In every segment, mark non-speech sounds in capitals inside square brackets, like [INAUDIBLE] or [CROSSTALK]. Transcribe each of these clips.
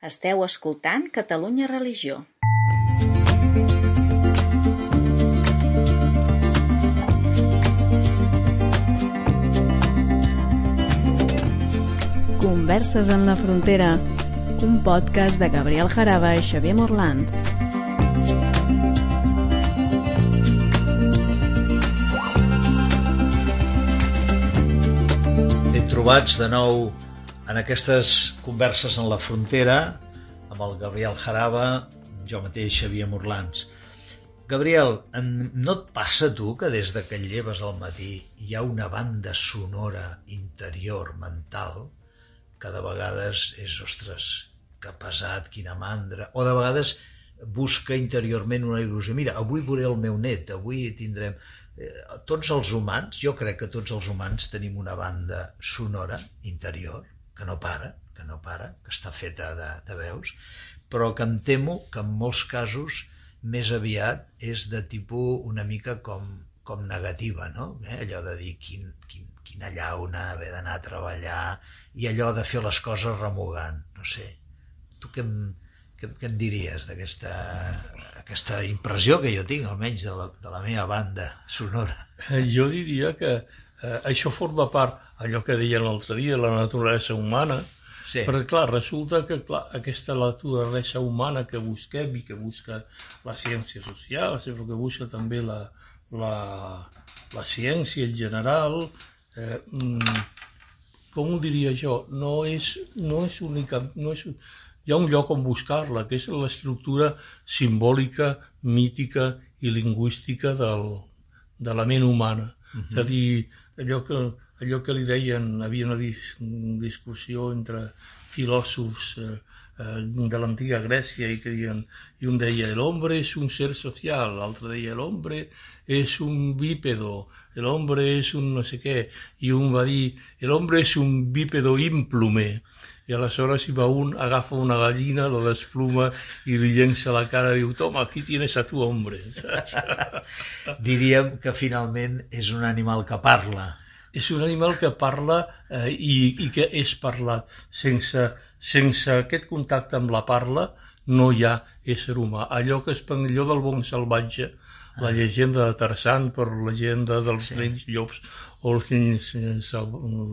Esteu escoltant Catalunya Religió. Converses en la frontera, un podcast de Gabriel Jaraba i Xavier Morlans. Ben trobats de nou en aquestes converses en la frontera amb el Gabriel Jaraba, jo mateix Xavier Morlans. Gabriel, no et passa tu que des de que et lleves al matí hi ha una banda sonora interior, mental, que de vegades és, ostres, que pesat, quina mandra, o de vegades busca interiorment una il·lusió. Mira, avui veuré el meu net, avui tindrem... Eh, tots els humans, jo crec que tots els humans tenim una banda sonora interior, que no para, que no para, que està feta de, de veus, però que em temo que en molts casos més aviat és de tipus una mica com, com negativa, no? Eh? Allò de dir quin, quin, quina llauna, haver d'anar a treballar, i allò de fer les coses remugant, no sé. Tu què em, què, què em diries d'aquesta aquesta impressió que jo tinc, almenys, de la, de la meva banda sonora? Eh, Jo diria que eh, això forma part, allò que deia l'altre dia, la naturalesa humana, Sí. perquè clar, resulta que clar, aquesta naturalesa humana que busquem i que busca la ciència social, però que busca també la, la, la ciència en general, eh, mm, com ho diria jo, no és, no és única, no és, hi ha un lloc on buscar-la, que és l'estructura simbòlica, mítica i lingüística del, de la ment humana. Uh -huh. És a dir, allò que, allò que li deien, havia una dis discussió entre filòsofs eh, eh, de l'antiga Grècia i que diuen, i un deia el hombre és un ser social, l'altre deia el hombre és un bípedo, el hombre és un no sé què, i un va dir el és un bípedo ímplume, i aleshores hi va un, agafa una gallina, la despluma i li llença la cara i diu, toma, aquí tienes a tu hombre. [LAUGHS] Diríem que finalment és un animal que parla. És un animal que parla eh, i, i que és parlat. Sense, sense aquest contacte amb la parla no hi ha ésser humà. Allò que es allò del bon salvatge, la llegenda de Tarzan per la llegenda dels sí. nens llops o els nens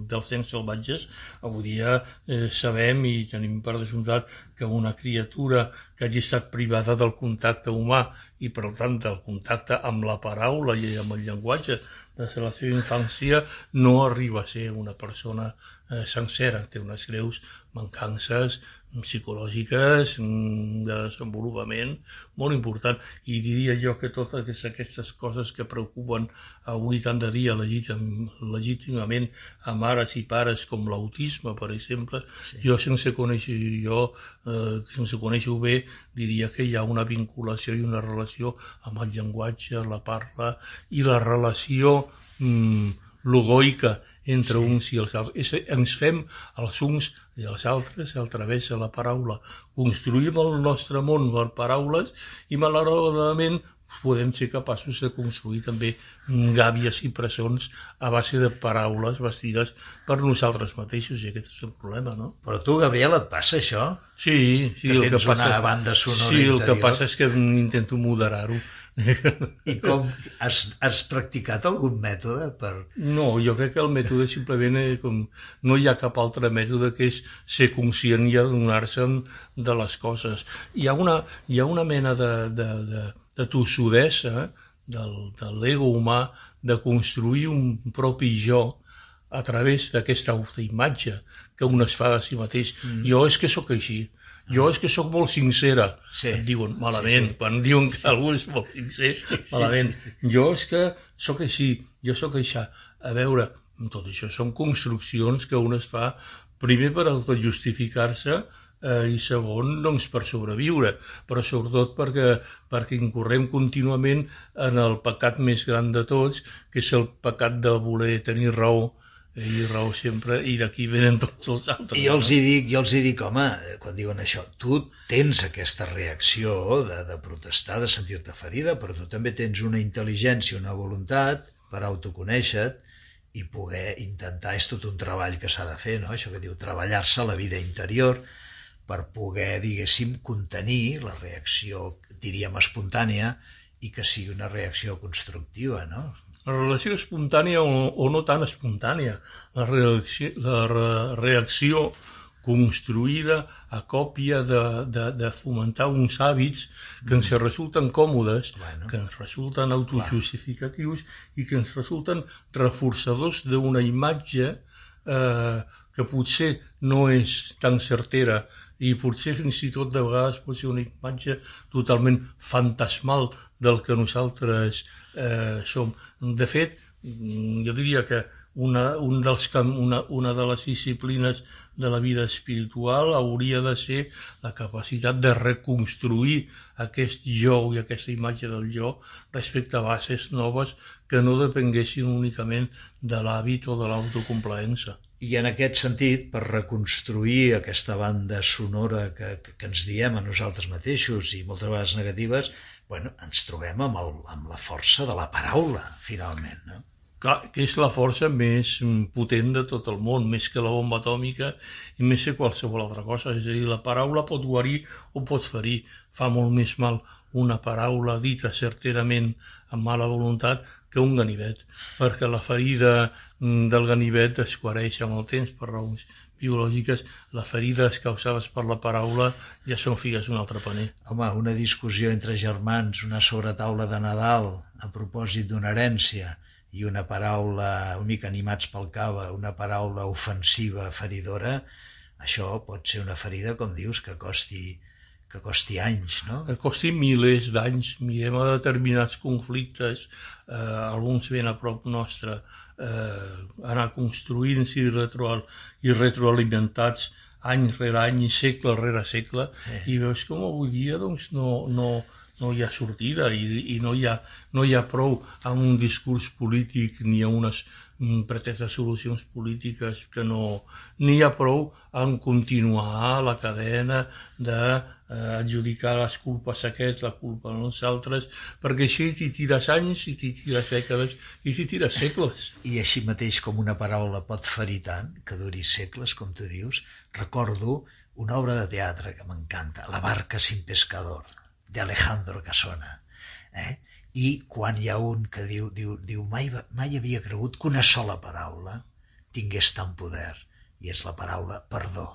dels nens salvatges, avui dia eh, sabem i tenim per descomptat que una criatura que hagi estat privada del contacte humà i per tant del contacte amb la paraula i amb el llenguatge de la seva infància no arriba a ser una persona eh, sencera, té unes greus mancances psicològiques mm, de desenvolupament molt important i diria jo que totes aquestes coses que preocupen avui tant de dia legítim, legítimament a mares i pares com l'autisme per exemple, sí. jo sense conèixer jo eh, sense conèixer-ho bé diria que hi ha una vinculació i una relació amb el llenguatge, la parla i la relació mm, logoica entre sí. uns i els altres. És, ens fem els uns i els altres a través de la paraula. Construïm el nostre món per paraules i malauradament podem ser capaços de construir també gàbies i presons a base de paraules vestides per nosaltres mateixos i aquest és el problema, no? Però tu, Gabriel, et passa això? Sí, sí. Que el que passa, una banda sonora Sí, el interior? que passa és que intento moderar-ho. I com has, has practicat algun mètode per... No, jo crec que el mètode simplement és com... no hi ha cap altre mètode que és ser conscient i adonar-se de les coses. Hi ha una, hi ha una mena de, de, de, de tossudesa del, de l'ego humà de construir un propi jo a través d'aquesta autoimatge que un es fa de si mateix. Mm. Jo és que sóc així, jo és que sóc molt sincera. Sí. Et diuen malament, sí, sí. quan diuen que algú és molt sincer, malament. Jo és que sóc així, jo sóc això. A veure, tot això són construccions que un es fa primer per autojustificar-se eh, i segon, doncs, per sobreviure, però sobretot perquè, perquè incorrem contínuament en el pecat més gran de tots, que és el pecat de voler tenir raó, i raó sempre, i d'aquí venen tots els altres. I jo els hi dic, jo els hi dic, home, quan diuen això, tu tens aquesta reacció de, de protestar, de sentir-te ferida, però tu també tens una intel·ligència, una voluntat per autoconèixer-te i poder intentar, és tot un treball que s'ha de fer, no? això que diu treballar-se la vida interior, per poder, diguéssim, contenir la reacció, diríem, espontània i que sigui una reacció constructiva, no? La relació espontània o, o no tan espontània, la reacció, la re reacció construïda a còpia de, de, de fomentar uns hàbits que ens resulten còmodes, Bueno. que ens resulten autojustificatius i que ens resulten reforçadors d'una imatge eh, que potser no és tan certera i potser fins i tot de vegades pot ser una imatge totalment fantasmal del que nosaltres eh, som. De fet, jo diria que una, un dels, una, una de les disciplines de la vida espiritual hauria de ser la capacitat de reconstruir aquest jo i aquesta imatge del jo respecte a bases noves que no depenguessin únicament de l'hàbit o de l'autocomplaença. I en aquest sentit, per reconstruir aquesta banda sonora que, que, ens diem a nosaltres mateixos i moltes vegades negatives, bueno, ens trobem amb, el, amb la força de la paraula, finalment, no? Clar, que és la força més potent de tot el món, més que la bomba atòmica i més que qualsevol altra cosa. És a dir, la paraula pot guarir o pot ferir. Fa molt més mal una paraula dita certerament amb mala voluntat que un ganivet, perquè la ferida del ganivet es guareix amb el temps per raons biològiques, les ferides causades per la paraula ja són figues d'un altre paner. Home, una discussió entre germans, una sobretaula de Nadal a propòsit d'una herència i una paraula, una mica animats pel cava, una paraula ofensiva, feridora, això pot ser una ferida, com dius, que costi, que costi anys, no? que costi milers d'anys. Mirem a determinats conflictes, eh, alguns ben a prop nostre, eh, anar construint-se i, retro, i retroalimentats any rere any i segle rere segle, Eh. i veus com avui dia doncs, no, no, no hi ha sortida i, i no, hi ha, no hi ha prou amb un discurs polític ni a unes mm, preteses solucions polítiques que no... N'hi ha prou en continuar la cadena de eh, les culpes a aquests, la culpa a nosaltres, perquè així t'hi tires anys, i t'hi tires dècades, i t'hi tires segles. I així mateix com una paraula pot ferir tant, que duri segles, com tu dius, recordo una obra de teatre que m'encanta, La barca sin pescador, de Alejandro Casona. Eh? I quan hi ha un que diu, diu, diu mai, mai havia cregut que una sola paraula tingués tant poder, i és la paraula perdó.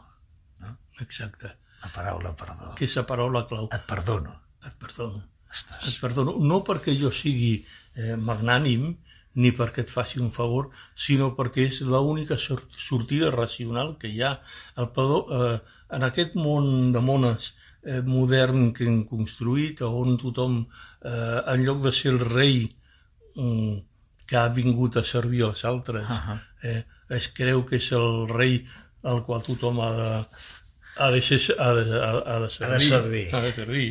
No? Exacte. La paraula perdó. Que és la paraula clau. Et perdono. Et perdono. Ostres. Et perdono, no perquè jo sigui eh, magnànim ni perquè et faci un favor, sinó perquè és l'única sor- sortida racional que hi ha. El perdó, eh, en aquest món de mones eh, modern que hem construït, on tothom, eh, en lloc de ser el rei mm, que ha vingut a servir als altres, Ahà. eh, es creu que és el rei al qual tothom ha de, ha de, ser, ha de, ha, ha de servir. Ha de servir. Ha de servir.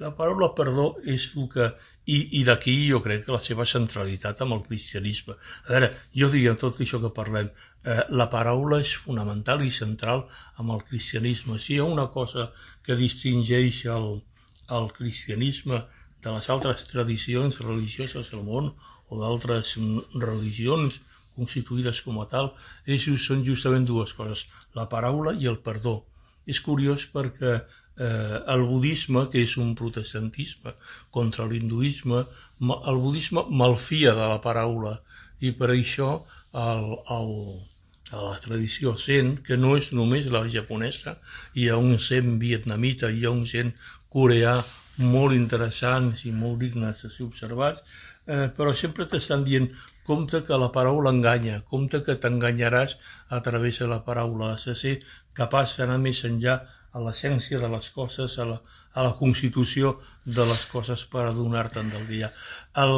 La paraula perdó és el que... I, i d'aquí jo crec que la seva centralitat amb el cristianisme. A veure, jo diria tot això que parlem, eh, la paraula és fonamental i central amb el cristianisme. Si hi ha una cosa que distingeix el, el cristianisme de les altres tradicions religioses del món o d'altres religions constituïdes com a tal, és, són justament dues coses, la paraula i el perdó. És curiós perquè eh, el budisme, que és un protestantisme contra l'hinduisme, el budisme malfia de la paraula i per això el, el, a la tradició zen, que no és només la japonesa, hi ha un zen vietnamita, hi ha un zen coreà molt interessants i molt dignes de ser observats, eh, però sempre t'estan dient compte que la paraula enganya, compte que t'enganyaràs a través de la paraula, has de ser capaç d'anar més enllà a l'essència de les coses, a la, a la constitució de les coses per adonar-te'n del dia. El,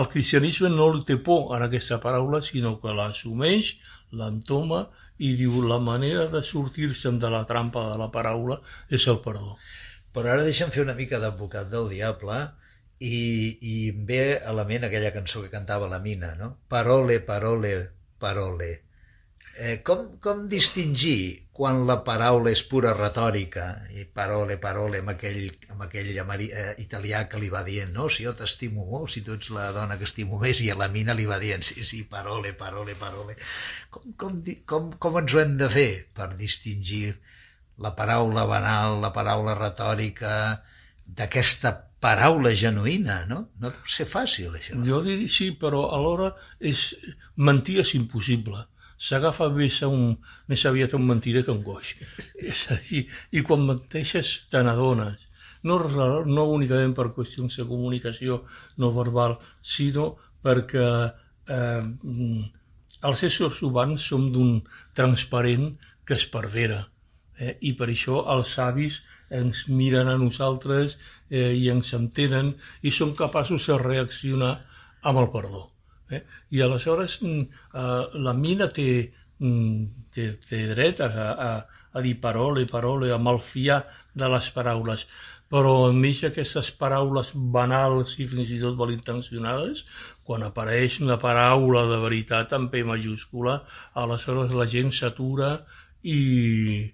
el cristianisme no li té por en aquesta paraula, sinó que l'assumeix, l'entoma i diu la manera de sortir-se'n de la trampa de la paraula és el perdó. Però ara deixa'm fer una mica d'advocat del diable i, i em ve a la ment aquella cançó que cantava la Mina, no? Parole, parole, parole. Eh, com, com distingir quan la paraula és pura retòrica i parole, parole amb aquell, amb aquell ameri, eh, italià que li va dient no, si jo t'estimo molt, si tu ets la dona que estimo més i a la mina li va dient sí, sí, parole, parole, parole com, com, com, com ens ho hem de fer per distingir la paraula banal, la paraula retòrica, d'aquesta paraula genuïna, no? No deu ser fàcil, això. Jo diria sí, però alhora és... mentir és impossible. S'agafa més, a un, més aviat un mentider que un goix. [LAUGHS] És a dir, I quan menteixes te n'adones. No, no únicament per qüestions de comunicació no verbal, sinó perquè eh, els éssers humans som d'un transparent que es pervera. Eh? I per això els savis ens miren a nosaltres eh, i ens entenen i són capaços de reaccionar amb el perdó. Eh? I aleshores mm, eh, la mina té, mm, té, té dret a, a, a dir parole, parole, a malfiar de les paraules, però enmig d'aquestes paraules banals i fins i tot malintencionades, quan apareix una paraula de veritat en P majúscula, aleshores la gent s'atura i,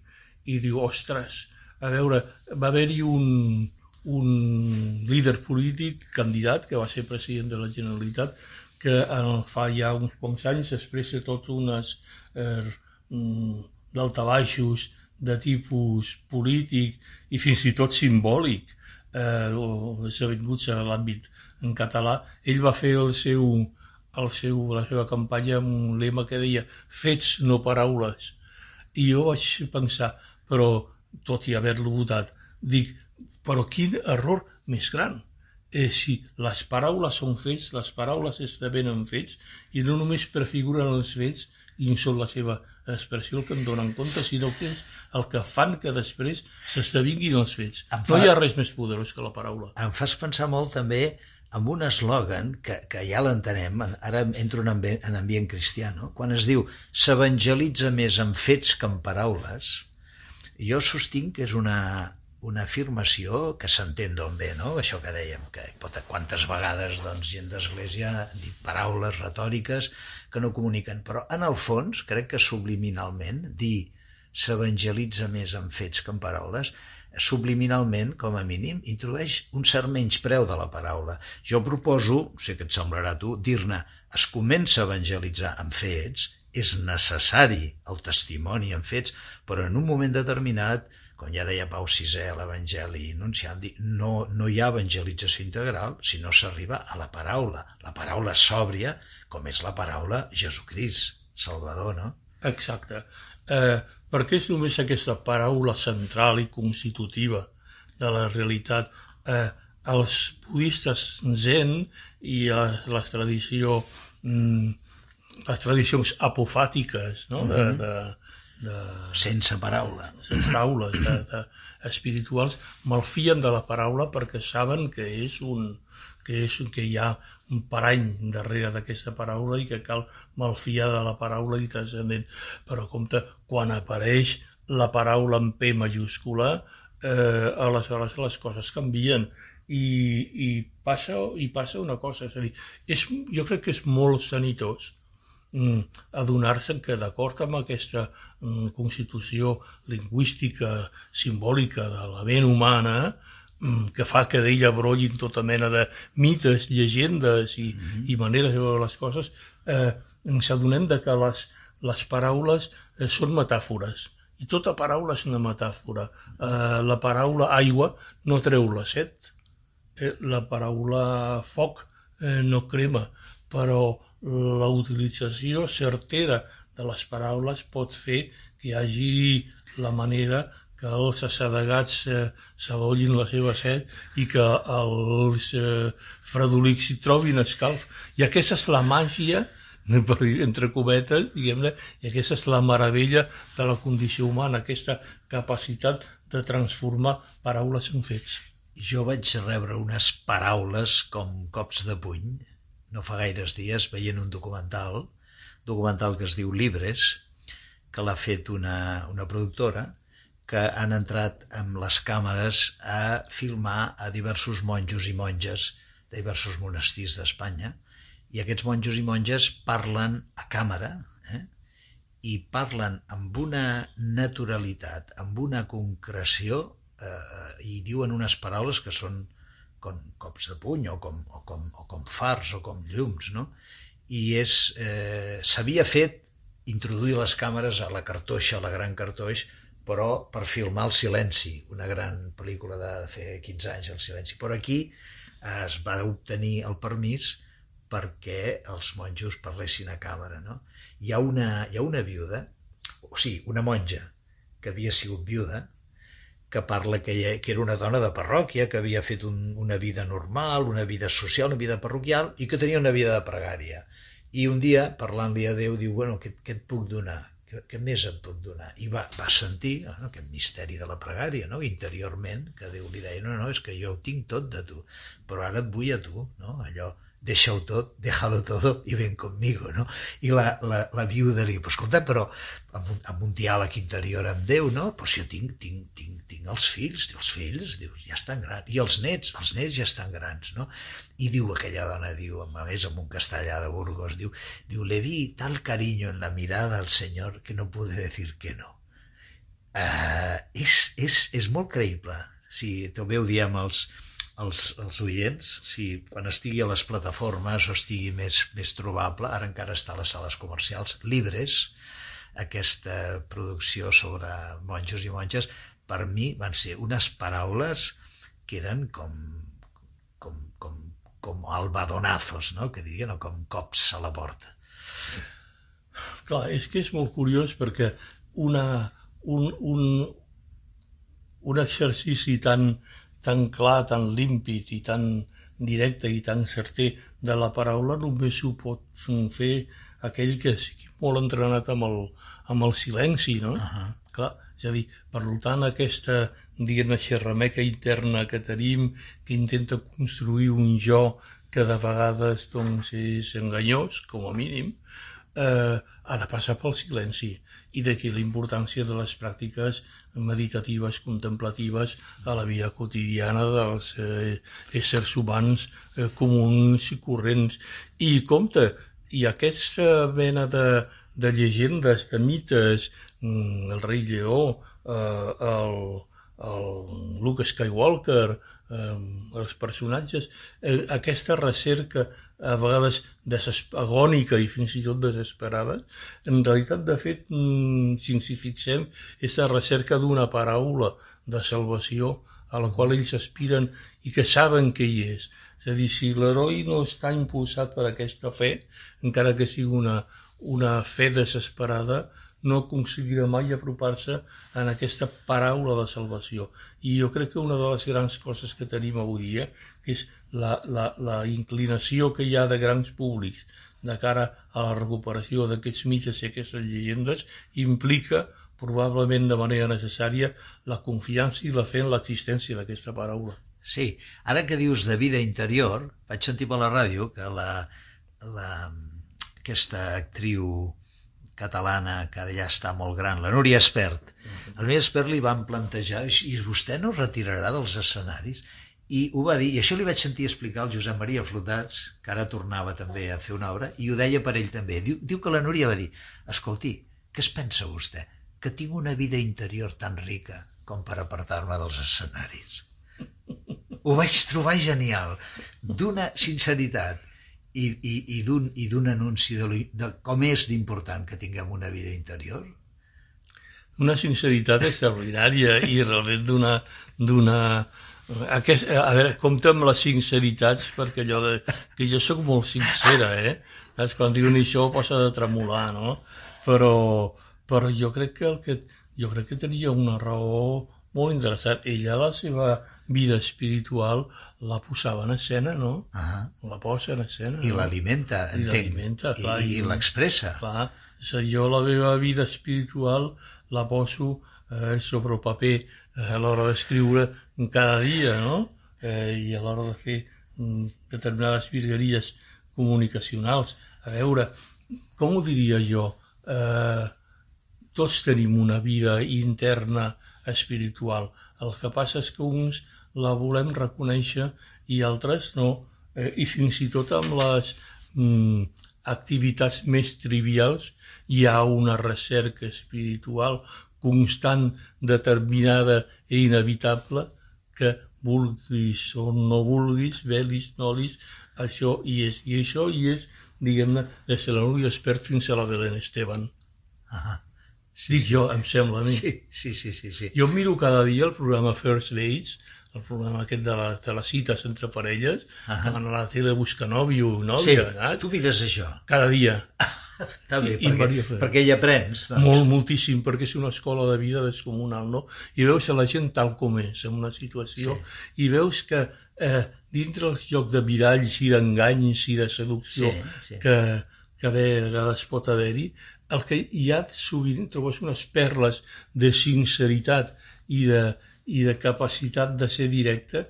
i diu, ostres, a veure, va haver-hi un, un líder polític, candidat, que va ser president de la Generalitat, que fa ja uns pocs anys, de tot unes eh, mm, daltabaixos de tipus polític i fins i tot simbòlic, eh, esdevinguts a l'àmbit en català, ell va fer el seu, el seu, la seva campanya amb un lema que deia fets, no paraules. I jo vaig pensar, però tot i haver-lo votat, dic, però quin error més gran. Eh, si les paraules són fets, les paraules esdevenen fets i no només prefiguren els fets i són la seva expressió el que en donen compte, sinó que és el que fan que després s'esdevinguin els fets. Fa... No hi ha res més poderós que la paraula. Em fas pensar molt també amb un eslògan que, que ja l'entenem, ara entro en ambient, en ambient cristià, no? quan es diu s'evangelitza més en fets que en paraules, jo sostinc que és una, una afirmació que s'entén d'on ve, no? Això que dèiem, que pot, quantes vegades doncs, gent d'església ha dit paraules retòriques que no comuniquen, però en el fons, crec que subliminalment, dir s'evangelitza més en fets que en paraules, subliminalment, com a mínim, introdueix un cert menyspreu de la paraula. Jo proposo, sé que et semblarà tu, dir-ne es comença a evangelitzar amb fets és necessari el testimoni en fets, però en un moment determinat, com ja deia Pau VI a l'Evangeli Nunciant, no, no hi ha evangelització integral si no s'arriba a la paraula, la paraula sòbria, com és la paraula Jesucrist, Salvador, no? Exacte. Eh, perquè és només aquesta paraula central i constitutiva de la realitat. Eh, els budistes zen i la, la tradició mm, les tradicions apofàtiques no? de, Mhm. de, de, Sense paraula. sense paraules de, de, espirituals malfien de la paraula perquè saben que és un que, és, que hi ha un parany darrere d'aquesta paraula i que cal malfiar de la paraula i transcendent. Però compte, quan apareix la paraula en P majúscula, eh, aleshores les coses canvien i, i, passa, i passa una cosa, és a dir, és, jo crec que és molt sanitós adonar-se que d'acord amb aquesta mm, constitució lingüística simbòlica de la ment humana mm, que fa que d'ella brollin tota mena de mites, llegendes i, mm -hmm. i maneres de veure les coses, eh, ens adonem de que les, les paraules eh, són metàfores i tota paraula és una metàfora. Eh, la paraula aigua no treu la set, eh, la paraula foc eh, no crema, però la utilització certera de les paraules pot fer que hi hagi la manera que els assedegats eh, s'adollin la seva set i que els eh, fredolics hi trobin escalf. I aquesta és la màgia, entre cometes, diguem-ne, i aquesta és la meravella de la condició humana, aquesta capacitat de transformar paraules en fets. Jo vaig rebre unes paraules com cops de puny, no fa gaires dies, veient un documental, documental que es diu Libres, que l'ha fet una, una productora, que han entrat amb les càmeres a filmar a diversos monjos i monges de diversos monestirs d'Espanya, i aquests monjos i monges parlen a càmera, eh? i parlen amb una naturalitat, amb una concreció, eh, i diuen unes paraules que són com cops de puny o com, o com, o com fars o com llums, no? I és, eh, s'havia fet introduir les càmeres a la cartoixa, a la gran cartoix, però per filmar El silenci, una gran pel·lícula de fer 15 anys, El silenci. Però aquí es va obtenir el permís perquè els monjos parlessin a càmera. No? Hi, ha una, hi ha una viuda, o sigui, una monja, que havia sigut viuda, que parla que, ella, que era una dona de parròquia, que havia fet un, una vida normal, una vida social, una vida parroquial, i que tenia una vida de pregària. I un dia, parlant-li a Déu, diu, bueno, què, què et puc donar? Què, què més et puc donar? I va, va sentir no, aquest misteri de la pregària, no? interiorment, que Déu li deia, no, no, és que jo ho tinc tot de tu, però ara et vull a tu, no? allò, deixa-ho tot, déjalo todo i ven conmigo, no? I la, la, la viuda li diu, però escolta, però amb un, amb un diàleg interior amb Déu, no? Però si jo tinc, tinc, tinc, tinc els fills, els fills, diu, ja estan grans, i els nets, els nets ja estan grans, no? I diu aquella dona, diu, a més amb un castellà de Burgos, diu, diu, le vi tal cariño en la mirada al Senyor que no pude decir que no. Uh, és, és, és molt creïble. Si també ho diem els, els, els oients, si quan estigui a les plataformes o estigui més, més trobable, ara encara està a les sales comercials, Libres, aquesta producció sobre monjos i monges, per mi van ser unes paraules que eren com, com, com, com albadonazos, no? que dirien, o com cops a la porta. Clar, és que és molt curiós perquè una, un, un, un exercici tan, tan clar, tan límpid i tan directe i tan certer de la paraula només ho pot fer aquell que sigui molt entrenat amb el, amb el silenci, no? Uh -huh. Clar, és a dir, per tant, aquesta, diguem-ne, xerrameca interna que tenim, que intenta construir un jo que de vegades doncs, és enganyós, com a mínim, eh, ha de passar pel silenci i d'aquí la importància de les pràctiques meditatives, contemplatives a la vida quotidiana dels eh, éssers humans eh, comuns i corrents. I compte, i aquesta mena de, de llegendes, de mites, mm, el rei Lleó, eh, el, el Luke Skywalker, eh, els personatges, eh, aquesta recerca a vegades agònica i fins i tot desesperada, en realitat, de fet, mm, si ens hi fixem, és la recerca d'una paraula de salvació a la qual ells aspiren i que saben que hi és. És a dir, si l'heroi no està impulsat per aquesta fe, encara que sigui una, una fe desesperada, no aconseguirà mai apropar-se en aquesta paraula de salvació. I jo crec que una de les grans coses que tenim avui dia és la, la, la inclinació que hi ha de grans públics de cara a la recuperació d'aquests mites i aquestes llegendes implica probablement de manera necessària la confiança i la fe en l'existència d'aquesta paraula. Sí, ara que dius de vida interior, vaig sentir per la ràdio que la, la, aquesta actriu catalana, que ara ja està molt gran, la Núria Espert. La Núria Espert li van plantejar, i vostè no retirarà dels escenaris? I ho va dir, i això li vaig sentir explicar al Josep Maria Flotats, que ara tornava també a fer una obra, i ho deia per ell també. Diu, diu que la Núria va dir, escolti, què es pensa vostè? Que tinc una vida interior tan rica com per apartar-me dels escenaris. Ho vaig trobar genial, d'una sinceritat i, i, i d'un anunci de, de com és d'important que tinguem una vida interior? Una sinceritat extraordinària i realment d'una... d'una aquest, a veure, compta amb les sinceritats perquè allò de, que jo sóc molt sincera, eh? Saps? Quan diuen això posa de tremolar, no? Però, però jo crec que el que jo crec que tenia una raó molt interessant. Ella, la seva vida espiritual, la posava en escena, no? Ah. La posa en escena. I no? l'alimenta, entenc. I l'alimenta, clar. I, i l'expressa. Clar, és a dir, jo la meva vida espiritual la poso eh, sobre el paper eh, a l'hora d'escriure cada dia, no? Eh, I a l'hora de fer mm, determinades virgueries comunicacionals. A veure, com ho diria jo? Eh, tots tenim una vida interna espiritual. El que passa és que uns la volem reconèixer i altres no. Eh, I fins i tot amb les mm, activitats més trivials hi ha una recerca espiritual constant, determinada i inevitable que vulguis o no vulguis, velis, nolis, això hi és. I això hi és, diguem-ne, des de la Núria Espert fins a la Belén Esteban. Ah, Sí, Dic jo, em sembla a mi. Sí, sí, sí, sí. sí. Jo miro cada dia el programa First Dates, el programa aquest de, la, de les cites entre parelles, uh -huh. van a la tele a buscar nòvio o sí. nòvia, saps? tu mires això. Cada dia. Està bé, I- perquè, diversos. perquè hi aprens. Doncs. Molt, moltíssim, perquè és una escola de vida descomunal, no? I veus a la gent tal com és, en una situació, sí. i veus que eh, dintre el joc de miralls i d'enganys i de seducció Sí, sí. que, que a vegades pot haver-hi, el que hi ha sovint trobes unes perles de sinceritat i de, i de capacitat de ser directe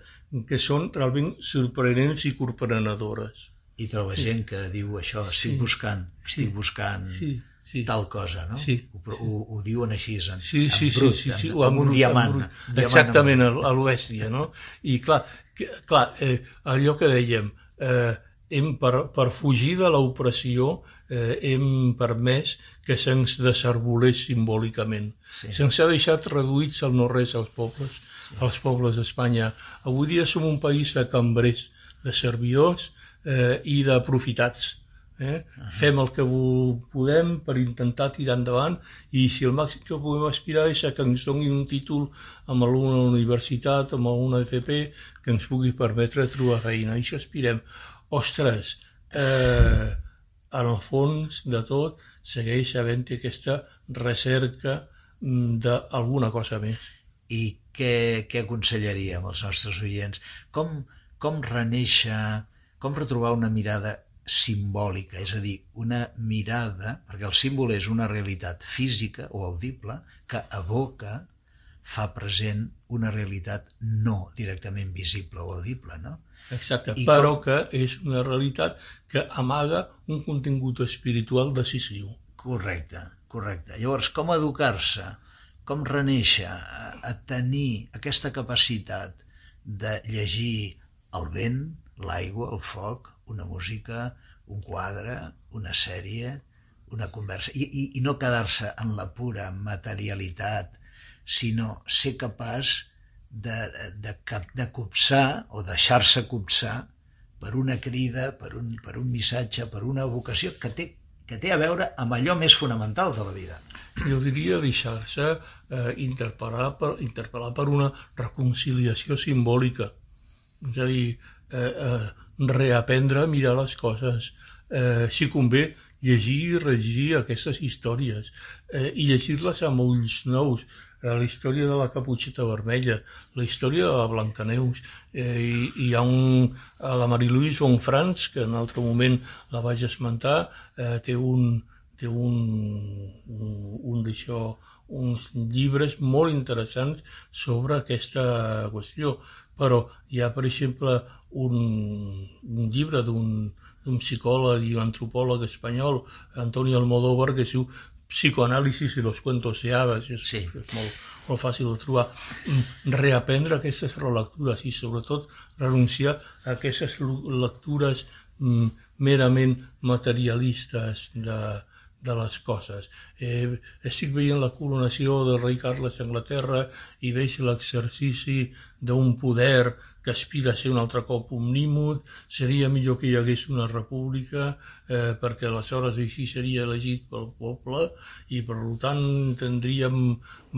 que són realment sorprenents i corprenedores. I troba sí. gent que diu això, estic buscant, estic buscant Sí, sí. tal cosa, no? Sí, Ho, ho, ho diuen així, en, Sí, sí, en sí, brut, sí, sí, en, o amb un diamant. amb brut. un diamant Exactament, amb- a, a l'oèstia, no? I clar, que, clar eh, allò que dèiem, eh, hem, per, per fugir de l'opressió eh, hem permès que se'ns desarbolés simbòlicament. Sí. Se'ns ha deixat reduïts al no-res als pobles, sí. als pobles d'Espanya. Avui dia som un país de cambrers, de servidors eh, i d'aprofitats. Eh? Fem el que podem per intentar tirar endavant i si el màxim que podem aspirar és a que ens donin un títol amb alguna universitat, amb alguna FP, que ens pugui permetre trobar feina. I això aspirem. Ostres, eh, en el fons de tot segueix havent-hi aquesta recerca mm, d'alguna cosa més. I què, què aconsellaríem als nostres oients? Com, com reneixer, com retrobar una mirada simbòlica, és a dir, una mirada, perquè el símbol és una realitat física o audible que evoca, fa present una realitat no directament visible o audible, no? Exacte, I però que és una realitat que amaga un contingut espiritual decisiu. Correcte, correcte. Llavors, com educar-se, com reneixer, a, a tenir aquesta capacitat de llegir el vent, l'aigua, el foc, una música, un quadre, una sèrie, una conversa, i, i, i no quedar-se en la pura materialitat, sinó ser capaç de, de, de, de copsar o deixar-se copsar per una crida, per un, per un missatge, per una vocació que té, que té a veure amb allò més fonamental de la vida. Jo diria deixar-se eh, interpel·lar, per, interpel·lar per una reconciliació simbòlica. És a dir, eh, eh, reaprendre a mirar les coses. Eh, si convé, llegir i rellegir aquestes històries eh, i llegir-les amb ulls nous. Eh, la història de la caputxeta vermella, la història de la Blancaneus, eh, i, i hi ha un, la Marie-Louise Bonfrance, que en altre moment la vaig esmentar, eh, té un, té un, un, un d'això, uns llibres molt interessants sobre aquesta qüestió. Però hi ha, per exemple, un, un llibre d'un d'un psicòleg i antropòleg espanyol, Antonio Almodóvar, que diu Psicoanàlisis i los cuentos de hadas. És, Sí. és molt, molt fàcil de trobar. Mm, Reaprendre aquestes relectures i, sobretot, renunciar a aquestes lectures mm, merament materialistes de, de les coses. Eh, estic veient la coronació del rei Carles d'Anglaterra i veig l'exercici d'un poder que aspira a ser un altre cop omnímod, seria millor que hi hagués una república eh, perquè aleshores així seria elegit pel poble i per tant tindríem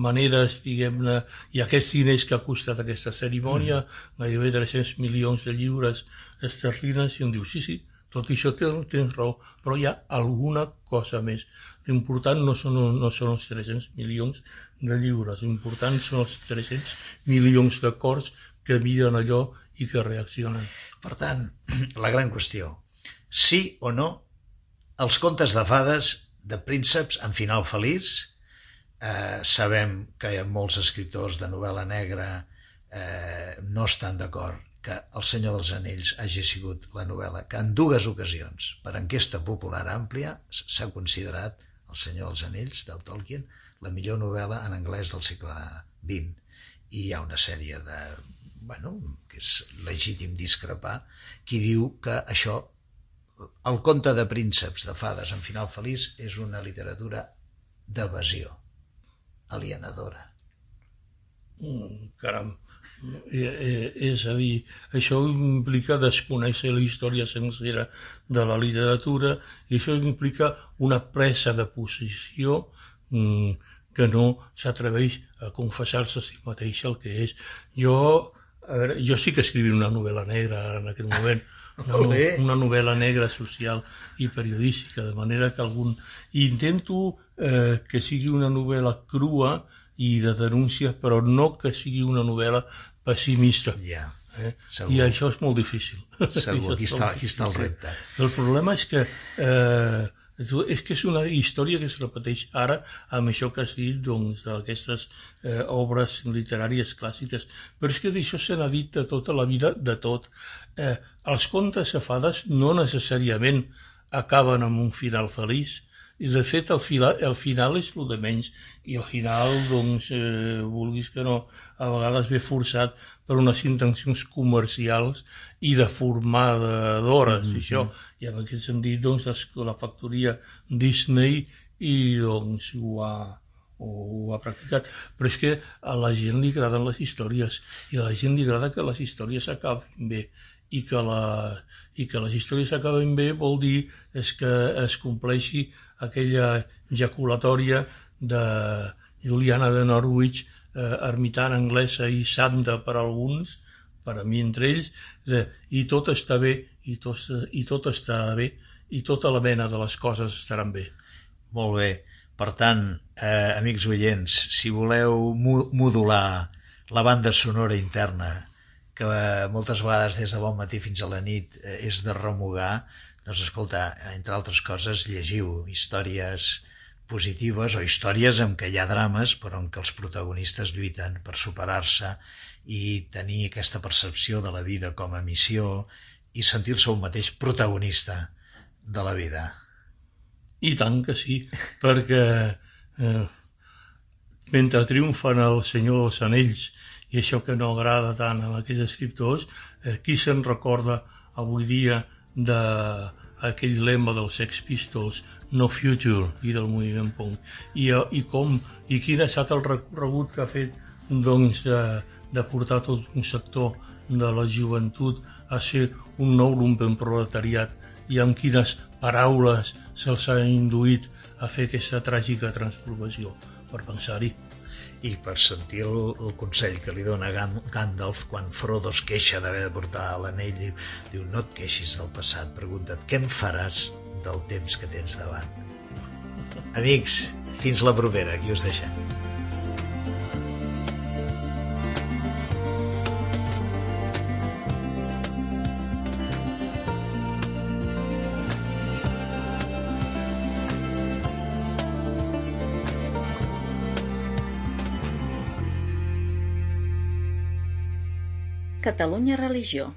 maneres, diguem-ne, i aquests diners que ha costat aquesta cerimònia, mm. gairebé 300 milions de lliures esterlines, i em diu, sí, sí, tot això tens, raó, però hi ha alguna cosa més. L'important no, són, no són els 300 milions de lliures, l'important són els 300 milions de cors que miren allò i que reaccionen. Per tant, [CLEARS THROAT] la gran qüestió, sí o no, els contes de fades de prínceps en final feliç, eh, sabem que hi ha molts escriptors de novel·la negra eh, no estan d'acord que El senyor dels anells hagi sigut la novel·la que en dues ocasions, per enquesta popular àmplia, s'ha considerat El senyor dels anells, del Tolkien, la millor novel·la en anglès del segle XX. I hi ha una sèrie de... Bueno, que és legítim discrepar, qui diu que això, el conte de prínceps de fades en final feliç, és una literatura d'evasió, alienadora. Mm, caram, és a dir, això implica desconèixer la història sencera de la literatura i això implica una presa de posició mm, que no s'atreveix a confessar-se a si mateix el que és. Jo, a veure, jo sí que escrivia una novel·la negra en aquest moment, [LAUGHS] una, no, una novel·la negra social i periodística, de manera que algun... I intento eh, que sigui una novel·la crua i de denúncia, però no que sigui una novel·la pessimista. Ja. Eh? I això és molt difícil. Segur, [LAUGHS] aquí està, aquí està el repte. El problema és que eh, és que és una història que es repeteix ara amb això que has dit doncs, d'aquestes eh, obres literàries clàssiques. Però és que d'això se n'ha dit de tota la vida, de tot. Eh, els contes de fades no necessàriament acaben amb un final feliç, i de fet el final, el final és el de menys. I al final doncs eh, vulguis que no a vegades ve forçat per unes intencions comercials i de formadores mm -hmm. això. I en aquest sentit doncs la factoria Disney i doncs ho ha, ho ha practicat. Però és que a la gent li agraden les històries. I a la gent li agrada que les històries acabin bé. I que, la, i que les històries acaben bé vol dir és que es compleixi aquella ejaculatòria de Juliana de Norwich, eh, ermitana anglesa i santa per a alguns, per a mi entre ells, de, i tot està bé, i tot, i tot estarà bé, i tota la mena de les coses estaran bé. Molt bé. Per tant, eh, amics oients, si voleu modular la banda sonora interna que eh, moltes vegades des de bon matí fins a la nit eh, és de remugar, doncs escolta, entre altres coses, llegiu històries positives o històries en què hi ha drames però en què els protagonistes lluiten per superar-se i tenir aquesta percepció de la vida com a missió i sentir-se un mateix protagonista de la vida. I tant que sí, perquè eh, mentre triomfen el Senyor dels Anells i això que no agrada tant a aquests escriptors, eh, qui se'n recorda avui dia d'aquell lema dels Sex Pistols, No Future, i del moviment punk, i, eh, i com, i quin ha estat el recorregut que ha fet doncs, de, de portar tot un sector de la joventut a ser un nou lumpen proletariat? I amb quines paraules se'ls ha induït a fer aquesta tràgica transformació? Per pensar-hi i per sentir el, el consell que li dona Gandalf quan Frodo es queixa d'haver de portar l'anell diu, diu no et queixis del passat pregunta't què en faràs del temps que tens davant? Amics, fins la propera aquí us deixem Catalunya Religió